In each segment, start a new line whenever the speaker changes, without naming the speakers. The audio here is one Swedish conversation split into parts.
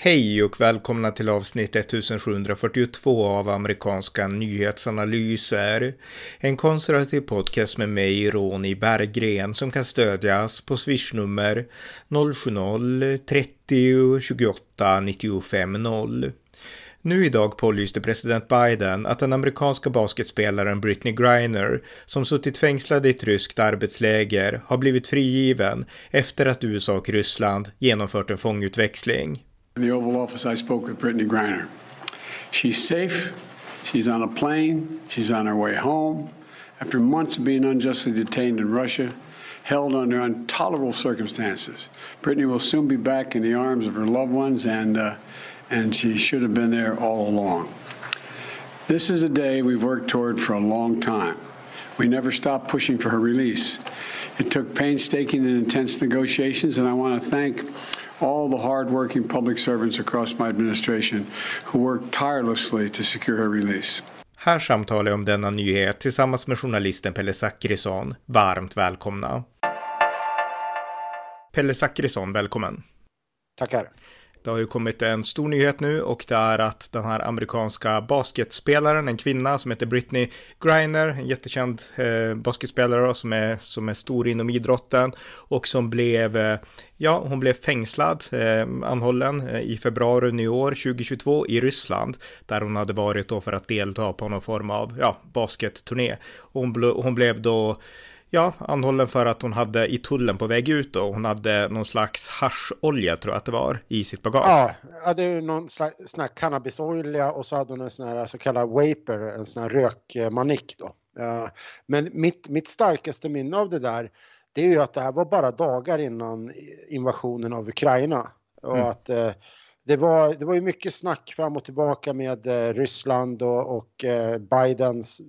Hej och välkomna till avsnitt 1742 av amerikanska nyhetsanalyser. En konservativ podcast med mig, Ronny Berggren, som kan stödjas på swishnummer 070-30 28 95 0. Nu idag pålyste president Biden att den amerikanska basketspelaren Britney Griner, som suttit fängslad i ett ryskt arbetsläger, har blivit frigiven efter att USA och Ryssland genomfört en fångutväxling.
In the Oval Office, I spoke with Brittany Griner. She's safe. She's on a plane. She's on her way home. After months of being unjustly detained in Russia, held under intolerable circumstances, Brittany will soon be back in the arms of her loved ones, and uh, and she should have been there all along. This is a day we've worked toward for a long time. We never stopped pushing for her release. It took painstaking and intense negotiations, and I want to thank all the hardworking public servants across my administration who worked tirelessly to secure her release.
Här samtalar jag om denna nyhet tillsammans med journalisten Pelle Zackrisson. Varmt välkomna. Pelle Zackrisson, välkommen.
Tackar.
Det har ju kommit en stor nyhet nu och det är att den här amerikanska basketspelaren, en kvinna som heter Britney Griner, en jättekänd eh, basketspelare som är, som är stor inom idrotten och som blev, eh, ja, hon blev fängslad, eh, anhållen eh, i februari i år, 2022, i Ryssland, där hon hade varit då för att delta på någon form av, ja, basketturné. Hon, hon blev då ja, anhållen för att hon hade i tullen på väg ut och hon hade någon slags hascholja tror jag att det var i sitt bagage.
Ja, det är någon slags sån här cannabisolja och så hade hon en sån här så kallad vapor, en sån här rökmanik då. Men mitt, mitt starkaste minne av det där, det är ju att det här var bara dagar innan invasionen av Ukraina. Och mm. att eh, det var, det var ju mycket snack fram och tillbaka med eh, Ryssland och, och eh, Bidens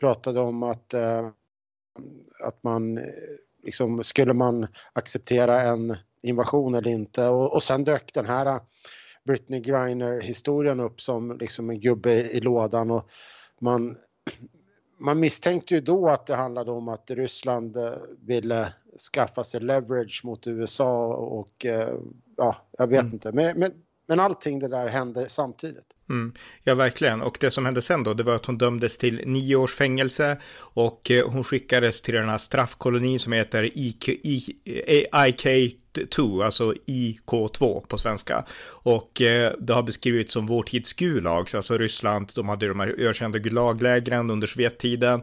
pratade om att att man liksom skulle man acceptera en invasion eller inte och, och sen dök den här Britney Griner historien upp som liksom en gubbe i lådan och man man misstänkte ju då att det handlade om att Ryssland eh, ville skaffa sig leverage mot USA och eh, ja, jag vet mm. inte. Men, men, men allting det där hände samtidigt.
Mm, ja, verkligen. Och det som hände sen då, det var att hon dömdes till nio års fängelse och eh, hon skickades till den här straffkolonin som heter IK, IK eh, 2, alltså IK2 på svenska. Och eh, det har beskrivits som vår tids Gulags, alltså Ryssland, de hade de här ökända Gulaglägren under Sovjettiden.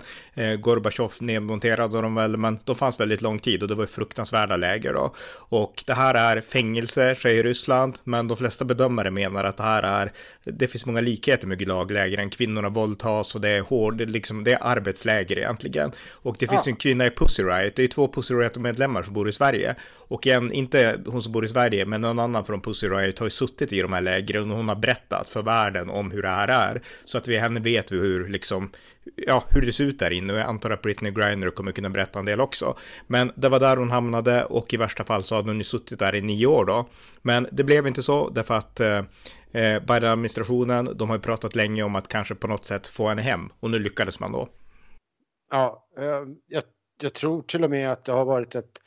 Gorbatjov nedmonterade dem väl, men de fanns väldigt lång tid och det var fruktansvärda läger då. Och det här är fängelse, säger Ryssland, men de flesta bedömare menar att det här är, det finns många likheter med Gulaglägren, kvinnorna våldtas och det är hård, liksom, det är arbetsläger egentligen. Och det finns ja. en kvinna i Pussy Riot, det är två Pussy Riot-medlemmar som bor i Sverige. Och en inte hon som bor i Sverige, men någon annan från Pussy Riot har ju suttit i de här lägren och hon har berättat för världen om hur det här är. Så att vi henne vet vi hur liksom, ja, hur det ser ut där inne och jag antar att Britney Griner kommer kunna berätta en del också. Men det var där hon hamnade och i värsta fall så hade hon ju suttit där i nio år då. Men det blev inte så därför att eh, eh Biden-administrationen, de har ju pratat länge om att kanske på något sätt få henne hem och nu lyckades man då.
Ja, eh, jag, jag tror till och med att det har varit ett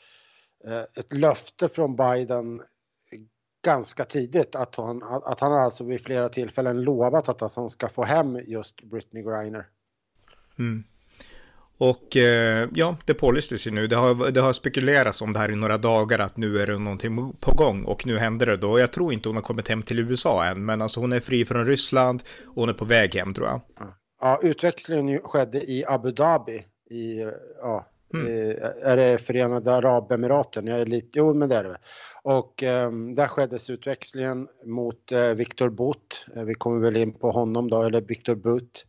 Eh, ett löfte från Biden ganska tidigt att han, att han alltså vid flera tillfällen lovat att han ska få hem just Britney Griner.
Mm. Och eh, ja, det pålystes ju nu. Det har, det har spekulerats om det här i några dagar att nu är det någonting på gång och nu händer det då. Jag tror inte hon har kommit hem till USA än, men alltså hon är fri från Ryssland och hon är på väg hem tror jag.
Ja, utväxlingen skedde i Abu Dhabi i, ja, Mm. Eh, är det Förenade Arabemiraten? Jag är lite, jo, men det är det. Och eh, där skeddes utväxlingen mot eh, Viktor Butt. Eh, vi kommer väl in på honom då, eller Viktor Butt.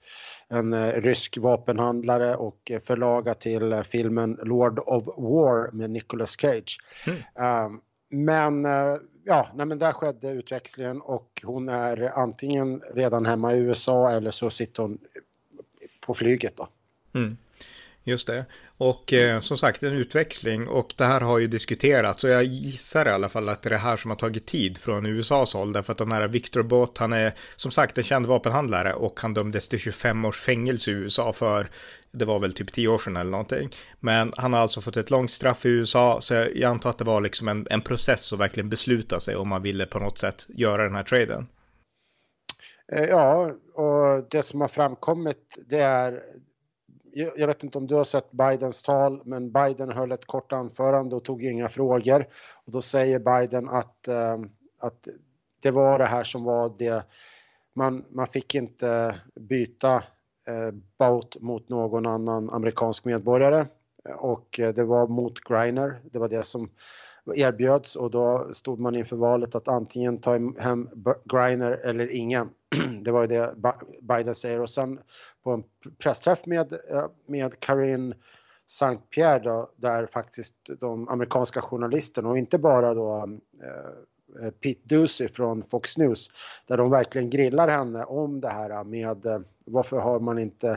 En eh, rysk vapenhandlare och förlaga till eh, filmen Lord of War med Nicolas Cage. Mm. Ehm, men ja, nej, men där skedde utväxlingen och hon är antingen redan hemma i USA eller så sitter hon på flyget då.
Mm. Just det. Och eh, som sagt en utväxling och det här har ju diskuterats och jag gissar i alla fall att det är det här som har tagit tid från USAs håll därför att den här Victor Bott han är som sagt en känd vapenhandlare och han dömdes till 25 års fängelse i USA för det var väl typ 10 år sedan eller någonting. Men han har alltså fått ett långt straff i USA så jag antar att det var liksom en, en process att verkligen besluta sig om man ville på något sätt göra den här traden.
Eh, ja, och det som har framkommit det är jag vet inte om du har sett Bidens tal, men Biden höll ett kort anförande och tog inga frågor. Och då säger Biden att, eh, att det var det här som var det, man, man fick inte byta eh, mot någon annan amerikansk medborgare och eh, det var mot Griner, det var det som erbjöds och då stod man inför valet att antingen ta hem Griner eller ingen. Det var ju det Biden säger och sen på en pressträff med, eh, med Karin St. Pierre då, där faktiskt de amerikanska journalisterna och inte bara då eh, eh, Pete Ducey från Fox News där de verkligen grillar henne om det här med eh, varför har man inte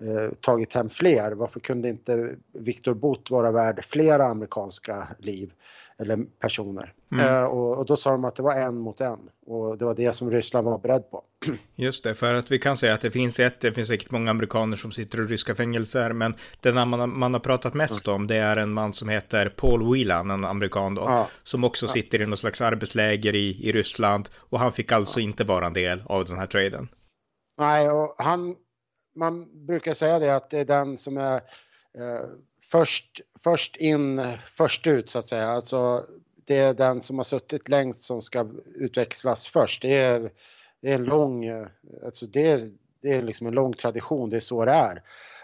eh, tagit hem fler? Varför kunde inte Victor Bott vara värd flera amerikanska liv? Eller personer. Mm. Uh, och, och, då sa de att det var en mot en och det var det som Ryssland var beredd på.
Just det, för att vi kan säga att det finns ett, det finns säkert många amerikaner som sitter i ryska fängelser, men den man, man har pratat mest mm. om det är en man som heter Paul Whelan, en amerikan då, ja. som också ja. sitter i något slags arbetsläger i, i Ryssland och han fick alltså ja. inte vara en del av den här traden.
Nej, och han, man brukar säga det att det är den som är eh, först, först in, först ut så att säga. Alltså, det är den som har suttit längst som ska utväxlas först. Det är, det är en lång, alltså det, det är liksom en lång tradition, det är så det är.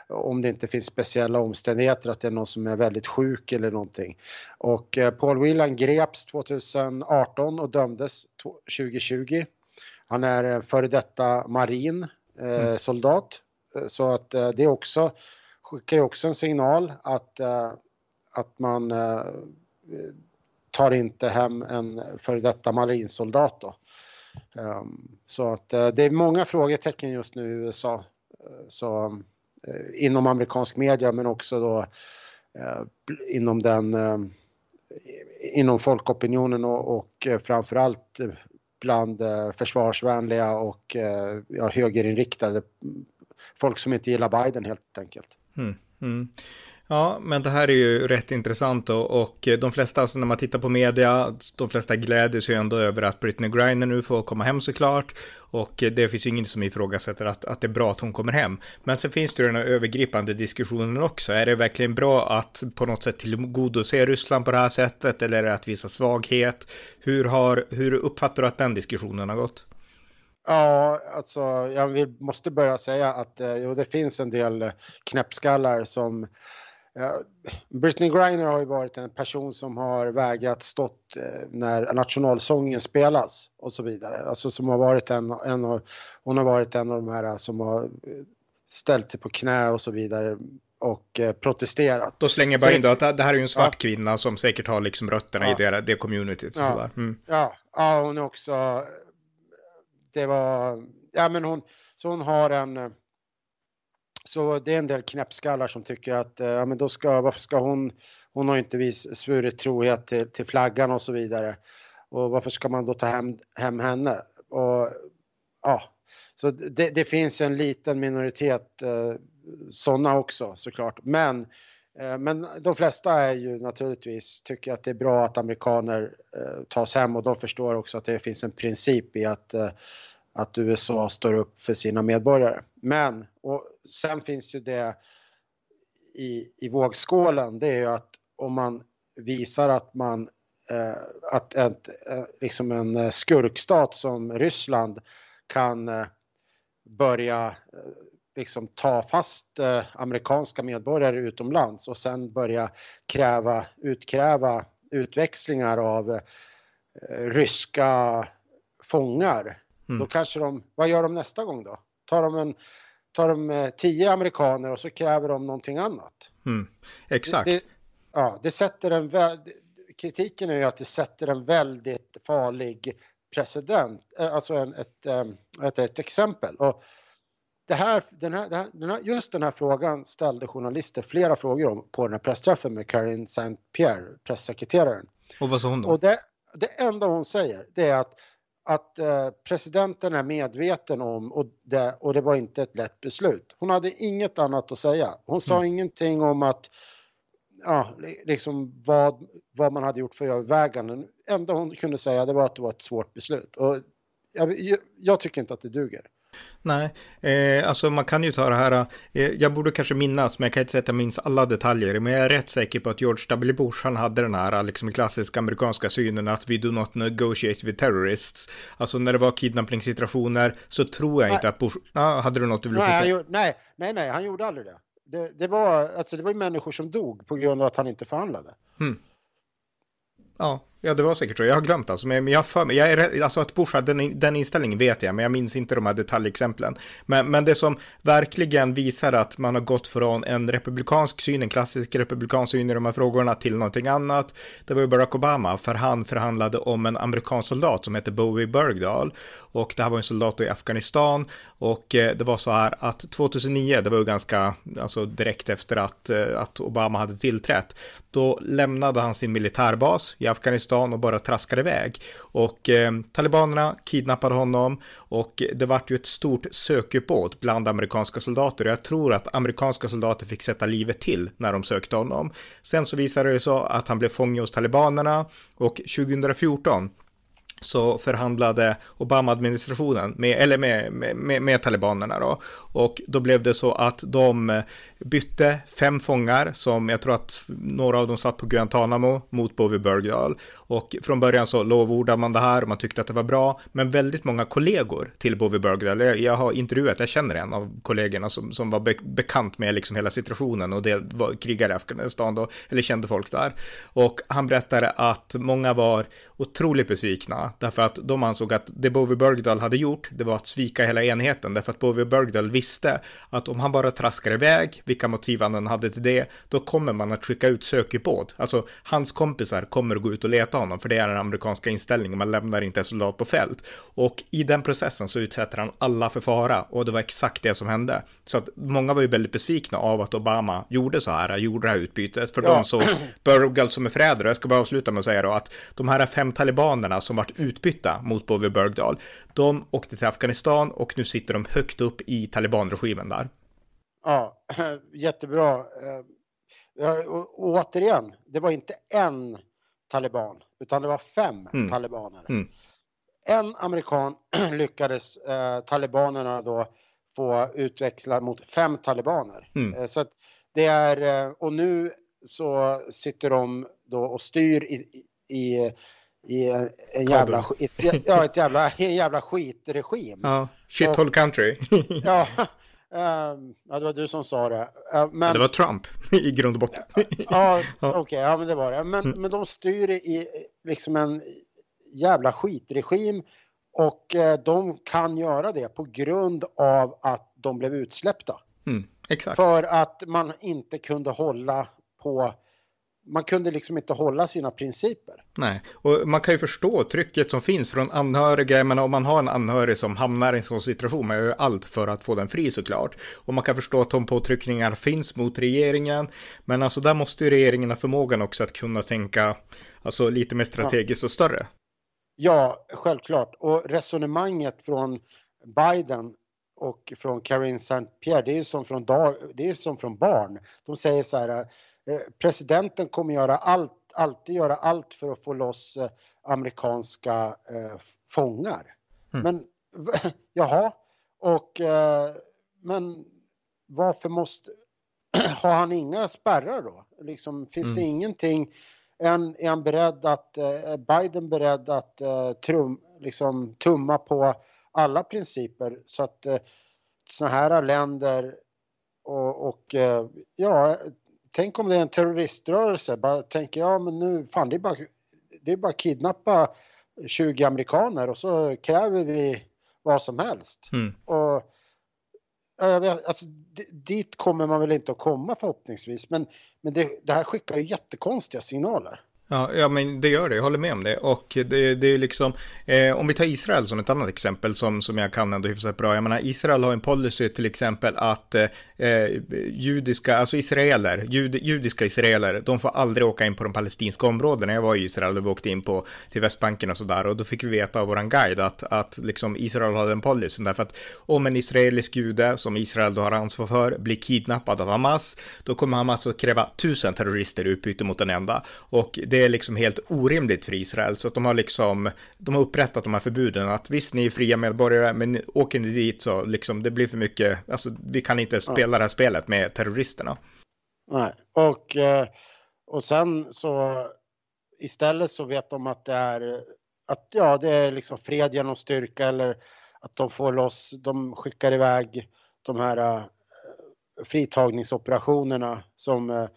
Om det inte finns speciella omständigheter, att det är någon som är väldigt sjuk eller någonting. Och eh, Paul Whelan greps 2018 och dömdes 2020. Han är före detta marin eh, mm. soldat. Så att eh, det är också skickar ju också en signal att, eh, att man eh, tar inte hem en före detta marinsoldat då. Ehm, så att eh, det är många frågetecken just nu i USA. så, inom amerikansk media men också då inom den inom folkopinionen och, och framförallt bland försvarsvänliga och ja, högerinriktade mm, folk som inte gillar Biden helt enkelt.
Mm, mm. Ja, men det här är ju rätt intressant och, och de flesta, alltså när man tittar på media, de flesta gläder sig ändå över att Britney Griner nu får komma hem såklart. Och det finns ju ingen som ifrågasätter att, att det är bra att hon kommer hem. Men sen finns det ju den här övergripande diskussionen också. Är det verkligen bra att på något sätt tillgodose Ryssland på det här sättet eller är det att visa svaghet? Hur, har, hur uppfattar du att den diskussionen har gått?
Ja, alltså jag vill, måste börja säga att eh, jo, det finns en del eh, knäppskallar som Ja, Britney Griner har ju varit en person som har vägrat stått eh, när nationalsången spelas och så vidare. Alltså som har varit en, en av, hon har varit en av de här som har ställt sig på knä och så vidare och eh, protesterat.
Då slänger jag bara in då att det här är ju en svart ja. kvinna som säkert har liksom rötterna ja. i det, det communityt.
Ja. Mm. ja, ja, hon är också det var, ja men hon, så hon har en, eh, så det är en del knäppskallar som tycker att, eh, ja men då ska, varför ska hon, hon har inte vis, svurit trohet till, till flaggan och så vidare. Och varför ska man då ta hem, hem henne? Och ja, så det, det finns en liten minoritet eh, sådana också såklart. Men, Eh, men de flesta är ju naturligtvis tycker att det är bra att amerikaner eh, tas hem och de förstår också att det finns en princip i att eh, att USA står upp för sina medborgare. Men, och sen finns ju det i, i vågskålen, det är ju att om man visar att man att ett, liksom en skurkstat som Ryssland kan börja liksom ta fast eh, amerikanska medborgare utomlands och sen börja kräva, utkräva utväxlingar av eh, ryska fångar Mm. Då kanske de, vad gör de nästa gång då? Tar de, en, tar de eh, tio amerikaner och så kräver de någonting annat?
Mm. Exakt.
Det, det, ja, det sätter en, kritiken är ju att det sätter en väldigt farlig president, eh, alltså en, ett, ett, eh, ett exempel. Och det här, den här, den här, just den här frågan ställde journalister flera frågor om på den här pressträffen med Karin St. Pierre, pressekreteraren.
Och vad sa hon då?
Och det, det enda hon säger det är att, att eh, presidenten är medveten om och det, och det var inte ett lätt beslut. Hon hade inget annat att säga. Hon sa mm. ingenting om att ja, liksom vad, vad man hade gjort för överväganden. Enda hon kunde säga det var att det var ett svårt beslut. Och jag, jag tycker inte att det duger.
Nej, eh, alltså man kan ju ta det här, eh, jag borde kanske minnas, men jag kan inte säga att jag minns alla detaljer, men jag är rätt säker på att George W. Bush, han hade den här liksom klassiska amerikanska synen att vi do not negotiate with terrorists. Alltså när det var kidnappningssituationer så tror jag nej. inte att Bush, ah, hade du något du ville
nej, nej, nej, nej, han gjorde aldrig det. Det, det, var, alltså det var ju människor som dog på grund av att han inte förhandlade.
Hmm. Ja, Ja, det var säkert så. Jag har glömt alltså. Men jag för mig, jag är, alltså att Bush hade den, den inställningen vet jag, men jag minns inte de här detaljexemplen. Men, men det som verkligen visar att man har gått från en republikansk syn, en klassisk republikansk syn i de här frågorna till någonting annat, det var ju Barack Obama, för han förhandlade om en amerikansk soldat som heter Bowie Bergdahl. Och det här var en soldat i Afghanistan och eh, det var så här att 2009, det var ju ganska, alltså direkt efter att, eh, att Obama hade tillträtt, då lämnade han sin militärbas i Afghanistan stan och bara traskade iväg. Och eh, talibanerna kidnappade honom och det vart ju ett stort sökuppbåd bland amerikanska soldater. Jag tror att amerikanska soldater fick sätta livet till när de sökte honom. Sen så visade det sig att han blev fånge hos talibanerna och 2014 så förhandlade Obama-administrationen med, eller med, med, med, talibanerna då. Och då blev det så att de eh, bytte fem fångar som jag tror att några av dem satt på Guantanamo mot Bowie Bergdahl. Och från början så lovordade man det här och man tyckte att det var bra. Men väldigt många kollegor till Bowie Bergdahl, jag, jag har intervjuat, jag känner en av kollegorna som, som var be, bekant med liksom hela situationen och det var krigare i Afghanistan då, eller kände folk där. Och han berättade att många var otroligt besvikna därför att de ansåg att det Bovie Bergdahl hade gjort, det var att svika hela enheten därför att Bovie Bergdahl visste att om han bara traskar iväg, vilka motiv han hade till det, då kommer man att skicka ut sökubåt. Alltså hans kompisar kommer att gå ut och leta honom för det är den amerikanska inställningen, man lämnar inte en soldat på fält. Och i den processen så utsätter han alla för fara och det var exakt det som hände. Så att många var ju väldigt besvikna av att Obama gjorde så här, gjorde det här utbytet, för ja. de såg Bergdahl som är förrädare. Jag ska bara avsluta med att säga då att de här fem talibanerna som vart utbytta mot Bovie Bergdahl, de åkte till Afghanistan och nu sitter de högt upp i talibanregimen där.
Ja, jättebra. Eh, och återigen, det var inte en taliban, utan det var fem mm. talibaner. Mm. En amerikan lyckades eh, talibanerna då få utväxla mot fem talibaner. Mm. Eh, så det är, eh, och nu så sitter de då och styr i, i, i en, en jävla, ett, ja, ett jävla, en jävla skitregim.
Ja, shithole country.
ja, Um, ja, det var du som sa det. Uh, men...
Det var Trump i grund och botten.
ja, okej, okay, ja men det var det. Men, mm. men de styr i liksom en jävla skitregim och uh, de kan göra det på grund av att de blev utsläppta.
Mm, exakt.
För att man inte kunde hålla på man kunde liksom inte hålla sina principer.
Nej, och man kan ju förstå trycket som finns från anhöriga, men om man har en anhörig som hamnar i en sån situation, man gör ju allt för att få den fri såklart. Och man kan förstå att de påtryckningar finns mot regeringen, men alltså där måste ju regeringen ha förmågan också att kunna tänka, alltså lite mer strategiskt ja. och större.
Ja, självklart. Och resonemanget från Biden och från Karine St. Pierre, det är ju som från, dag, det är som från barn. De säger så här, presidenten kommer göra allt, alltid göra allt för att få loss eh, amerikanska eh, fångar. Mm. Men jaha, och men varför måste, har han inga spärrar då? Liksom, finns mm. det ingenting, är, är han beredd att, är Biden beredd att trum, liksom, tumma på alla principer så att sådana här länder och, och ja, tänk om det är en terroriströrelse, bara tänker ja men nu, fan det är bara, det är bara kidnappa 20 amerikaner och så kräver vi vad som helst. Mm. Och, jag vet, alltså, dit kommer man väl inte att komma förhoppningsvis, men, men det, det här skickar ju jättekonstiga signaler.
Ja, ja, men det gör det. Jag håller med om det. Och det, det är liksom, eh, om vi tar Israel som ett annat exempel som, som jag kan ändå hyfsat bra. Jag menar, Israel har en policy till exempel att eh, eh, judiska, alltså israeler, jud, judiska israeler, de får aldrig åka in på de palestinska områdena. Jag var i Israel och vi åkte in på, till Västbanken och sådär. Och då fick vi veta av våran guide att, att liksom Israel har den policyn. Därför att om en israelisk jude, som Israel då har ansvar för, blir kidnappad av Hamas, då kommer Hamas att kräva tusen terrorister i utbyte mot en enda. Och det är liksom helt orimligt för Israel, så att de har liksom, de har upprättat de här förbuden att visst, ni är fria medborgare, men åker ni dit så liksom, det blir för mycket, alltså vi kan inte spela det här spelet med terroristerna.
Nej, och, eh, och sen så istället så vet de att det är, att ja, det är liksom fred genom styrka eller att de får loss, de skickar iväg de här uh, fritagningsoperationerna som Eh,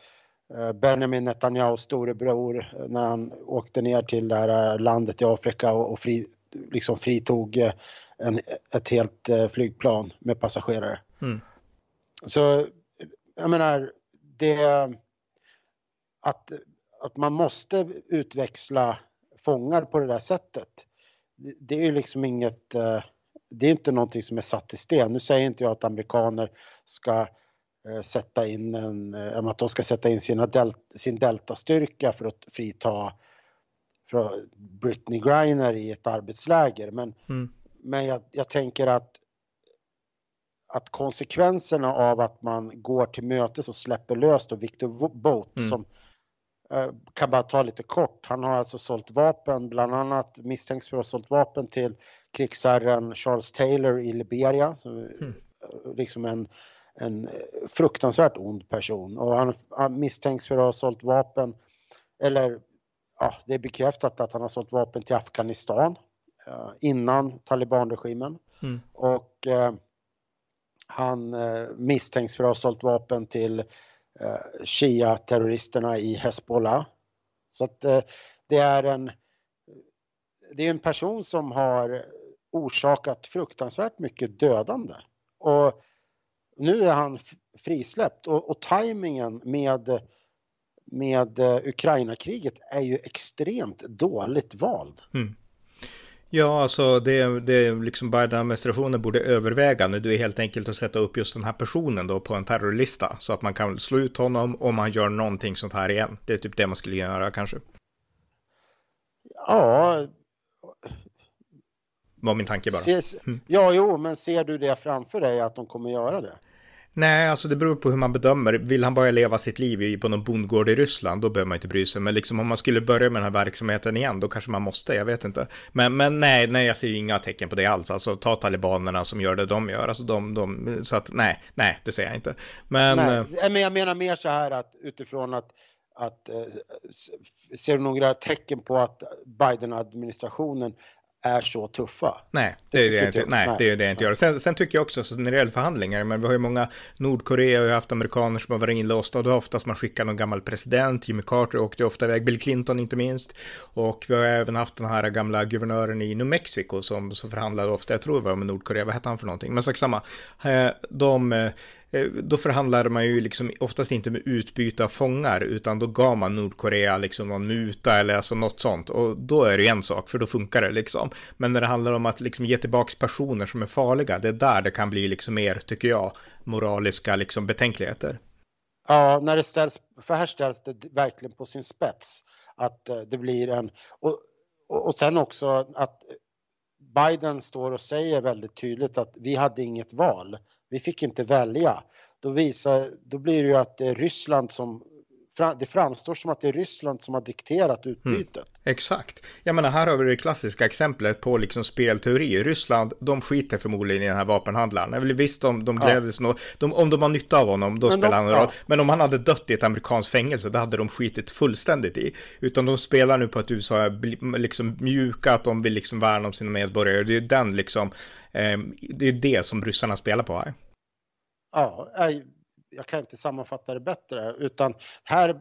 Benjamin Netanyahus storebror eh, när han åkte ner till det här landet i Afrika och, fri, liksom fritog eh, en, ett helt flygplan med passagerare. Mm. Så jag menar, det att, att man måste utväxla fångar på det där sätatt det är ju liksom inget, det är inte någonting som är satt i sten. Nu säger inte jag att amerikaner ska Eh, sätta in en, eh, att de ska sätta in sina del, sin deltastyrka för att frita för Britney Griner i ett arbetsläger. Men, mm. men jag, jag, tänker att, att konsekvenserna av att man går till mötes och släpper löst och Victor Boat mm. som eh, kan bara ta lite kort. Han har alltså sålt vapen, bland annat misstänks för att ha sålt vapen till krigsherren Charles Taylor i Liberia. Mm. Liksom en en eh, fruktansvärt ond person och han, han misstänks för att ha sålt vapen eller ja, det är bekräftat att han har sålt vapen till Afghanistan eh, innan talibanregimen mm. och eh, han eh, misstänks för att ha sålt vapen till eh, Shia-terroristerna i Hezbollah. Så att eh, det är en det är en person som har orsakat fruktansvärt mycket dödande och nu är han frisläppt och, och tajmingen med, med uh, Ukraina-kriget är ju extremt dåligt vald. Mm.
Ja, alltså det, det liksom Biden-administrationen borde överväga nu. Det är helt enkelt att sätta upp just den här personen då på en terrorlista så att man kan slå ut honom om han gör någonting sånt här igen. Det är typ det man skulle göra kanske.
Ja.
Var min tanke bara.
Ser, mm. Ja, jo, men ser du det framför dig att de kommer göra det?
Nej, alltså det beror på hur man bedömer. Vill han bara leva sitt liv på någon bondgård i Ryssland, då behöver man inte bry sig. Men liksom om man skulle börja med den här verksamheten igen, då kanske man måste, jag vet inte. Men, men nej, nej, jag ser ju inga tecken på det alls. Alltså ta talibanerna som gör det de gör, alltså de, de så att nej, nej, det säger jag inte. Men, nej,
eh, men jag menar mer så här att utifrån att att eh, ser du några tecken på att Biden-administrationen är så tuffa.
Nej, det, det är det, inte, nej, nej, det är det jag inte gör. Sen, sen, tycker jag också, så när det gäller förhandlingar, men vi har ju många Nordkorea och haft amerikaner som har varit inlåsta och då oftast man skickar någon gammal president, Jimmy Carter åkte ofta iväg, Bill Clinton inte minst. Och vi har även haft den här gamla guvernören i New Mexico som, som förhandlade ofta, jag tror det var med Nordkorea, vad hette han för någonting? Men sak samma, eh, de Eh, Eh, då förhandlade man ju liksom oftast inte med utbyte av fångar, utan då gav man Nordkorea liksom någon muta eller alltså något sånt. Och då är det ju en sak, för då funkar det liksom. Men när det handlar om att liksom ge tillbaka personer som är farliga, det är där det kan bli liksom mer, tycker jag, moraliska liksom betänkligheter.
Ja, när det ställs, för här ställs det verkligen på sin spets. Att eh, det blir en, och, och sen också att Biden står och säger väldigt tydligt att vi hade inget val. Vi fick inte välja. Då, visar, då blir det ju att det är Ryssland som det framstår som att det är Ryssland som har dikterat mm. utbytet. Mm,
exakt. Jag menar, här har vi det klassiska exemplet på liksom spelteori. Ryssland, de skiter förmodligen i den här vapenhandlaren. Eller visst, de, de sig ja. Om de har nytta av honom, då Men spelar han roll. Ja. Men om han hade dött i ett amerikanskt fängelse, det hade de skitit fullständigt i. Utan de spelar nu på att USA är liksom mjuka, att de vill liksom värna om sina medborgare. Det är den liksom, eh, det är det som ryssarna spelar på här.
Ja, jag kan inte sammanfatta det bättre utan här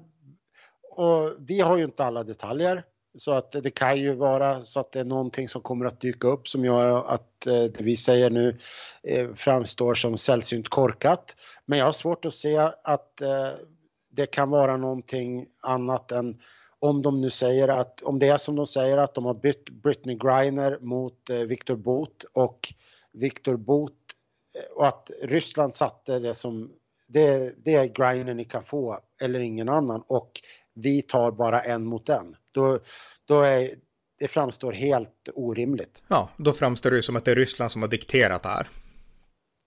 och vi har ju inte alla detaljer så att det kan ju vara så att det är någonting som kommer att dyka upp som gör att eh, det vi säger nu eh, framstår som sällsynt korkat. Men jag har svårt att se att eh, det kan vara någonting annat än om de nu säger att, om det är som de säger att de har bytt Britney Griner mot Victor Viktor och Viktor Bot och att Ryssland satte det som det, det är Griner ni kan få eller ingen annan och vi tar bara en mot en. Då, då är, det framstår helt orimligt.
Ja, då framstår det som att det är Ryssland som har dikterat det här.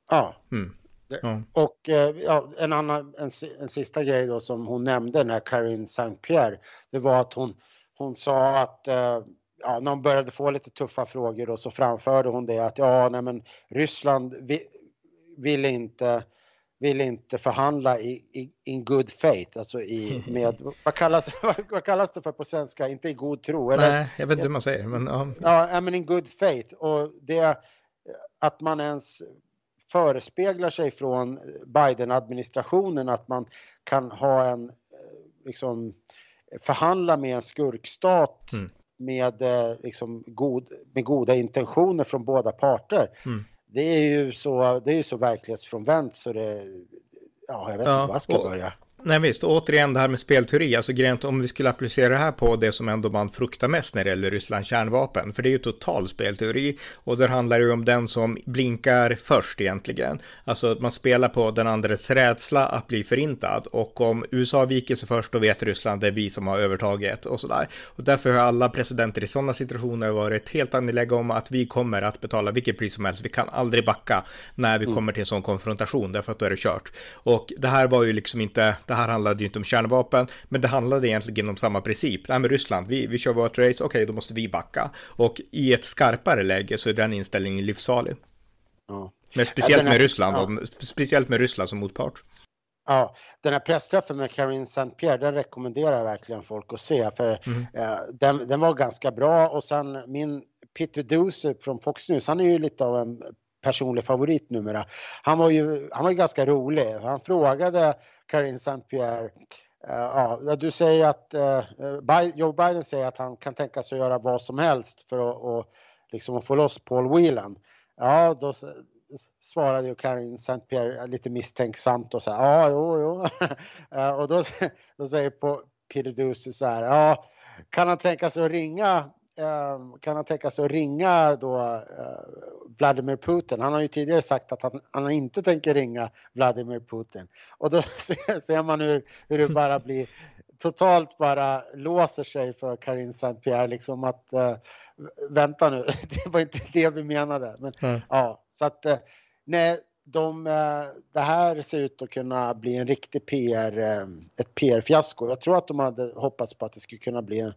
Ja.
Mm. Ja.
Och eh, ja, en annan, en, en sista grej då som hon nämnde, den här Karine Saint-Pierre, det var att hon, hon sa att eh, ja, när hon började få lite tuffa frågor och så framförde hon det att ja, nej men Ryssland vill, vill inte vill inte förhandla i, i in good faith, alltså i, med, vad kallas, vad kallas det för på svenska, inte i god tro?
Eller? Nej, jag vet inte hur man säger, men ja.
Ja, men in good faith och det att man ens förespeglar sig från Biden-administrationen att man kan ha en, liksom, förhandla med en skurkstat mm. med, liksom, god, med goda intentioner från båda parter. Mm. Det är ju så, det är ju så verklighetsfrånvänt så det, ja, jag vet ja, inte var jag ska och, börja.
Nej visst, och återigen det här med spelteori, alltså grejen om vi skulle applicera det här på det som ändå man fruktar mest när det gäller Rysslands kärnvapen, för det är ju total spelteori och där handlar det ju om den som blinkar först egentligen. Alltså att man spelar på den andres rädsla att bli förintad och om USA viker sig först då vet Ryssland det är vi som har övertaget och sådär. Och därför har alla presidenter i sådana situationer varit helt angelägna om att vi kommer att betala vilket pris som helst. Vi kan aldrig backa när vi mm. kommer till en sån konfrontation därför att då är det kört. Och det här var ju liksom inte, det här handlade ju inte om kärnvapen, men det handlade egentligen om samma princip. Nej, men Ryssland, vi, vi kör vårt race, okej, okay, då måste vi backa. Och i ett skarpare läge så är den inställningen livsfarlig. Ja. Men speciellt ja, med Ryssland, ja. och, speciellt med Ryssland som motpart.
Ja, den här pressträffen med Karine Saint-Pierre, den rekommenderar jag verkligen folk att se, för mm. eh, den, den, var ganska bra och sen min Peter Duse från Fox News, han är ju lite av en personlig favorit numera. Han var ju, han var ju ganska rolig. Han frågade Karine Saint-Pierre Uh, ja, du säger att uh, Joe Biden säger att han kan tänka sig att göra vad som helst för att och, liksom, att få loss Paul Whelan. Ja, då svarade ju Karin Saint-Pierre lite misstänksamt och så här, ja, jo, jo. uh, och då, då säger Peter Ducey så här, ja, kan han tänka sig att ringa Ehm, kan han tänka sig att ringa då eh, Vladimir Putin? Han har ju tidigare sagt att han, han inte tänker ringa Vladimir Putin. Och då ser man hur, hur det bara blir totalt bara låser sig för Karin Saint-Pierre liksom att uh, vänta nu, det var inte det vi menade. Men mm. ja, så att uh, nej, de, uh, det här ser ut att kunna bli en riktig PR, ett PR-fiasko. Jag tror att de hade hoppats på att det skulle kunna bli en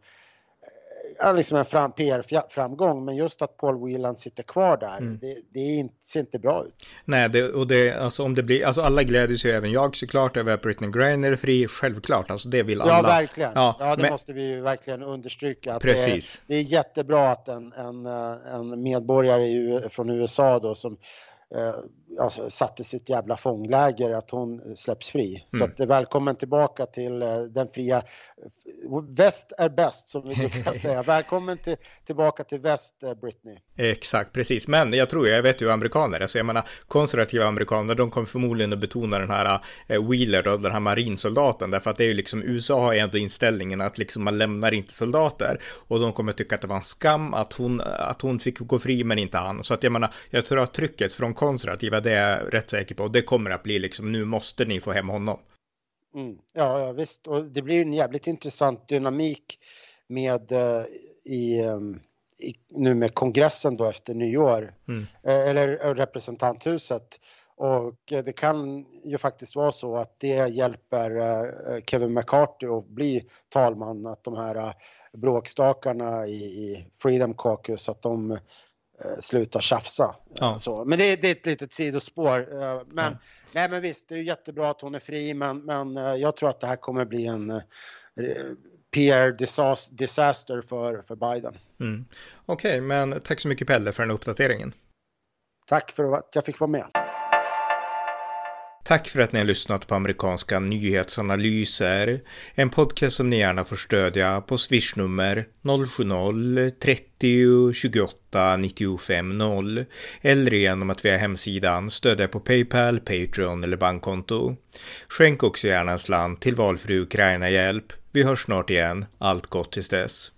liksom en fram, PR-framgång, men just att Paul Whelan sitter kvar där, mm. det, det inte, ser inte bra ut.
Nej, det, och det, alltså om det blir, alltså alla gläder sig, även jag såklart, över att Britney Griner är fri, självklart, alltså det vill alla.
Ja, verkligen. Ja, ja det men... måste vi verkligen understryka. Att
Precis.
Det, är, det är jättebra att en, en, en medborgare från USA då som eh, alltså, satte sitt jävla fångläger att hon släpps fri. Mm. Så att, välkommen tillbaka till eh, den fria... Väst är bäst som vi brukar säga. Välkommen till, tillbaka till väst, eh, Britney.
Exakt, precis. Men jag tror, jag vet ju amerikaner, alltså jag menar konservativa amerikaner, de kommer förmodligen att betona den här eh, Wheeler och den här marinsoldaten, därför att det är ju liksom, USA har ju ändå inställningen att liksom man lämnar inte soldater och de kommer tycka att det var en skam att hon, att hon fick gå fri men inte han. Så att jag menar, jag tror att trycket från konservativa, det är jag rätt säker på. Det kommer att bli liksom, nu måste ni få hem honom.
Mm. Ja, ja, visst. Och det blir en jävligt intressant dynamik med uh, i, um, i, nu med kongressen då efter nyår. Mm. Uh, eller representanthuset. Och det kan ju faktiskt vara så att det hjälper Kevin McCarthy att bli talman, att de här bråkstakarna i Freedom Caucus, att de Eh, sluta tjafsa. Ja. Så. Men det, det, är ett litet sidospår. Eh, men, ja. nej, men visst, det är jättebra att hon är fri, men, men eh, jag tror att det här kommer bli en PR disaster för, för Biden.
Mm. Okej, okay, men tack så mycket Pelle för den uppdateringen.
Tack för att jag fick vara med.
Tack för att ni har lyssnat på amerikanska nyhetsanalyser. En podcast som ni gärna får stödja på swishnummer 070-30 28 95 0 eller genom att via hemsidan stödja på Paypal, Patreon eller bankkonto. Skänk också gärna en slant till valfri Ukraina-hjälp. Vi hörs snart igen. Allt gott tills dess.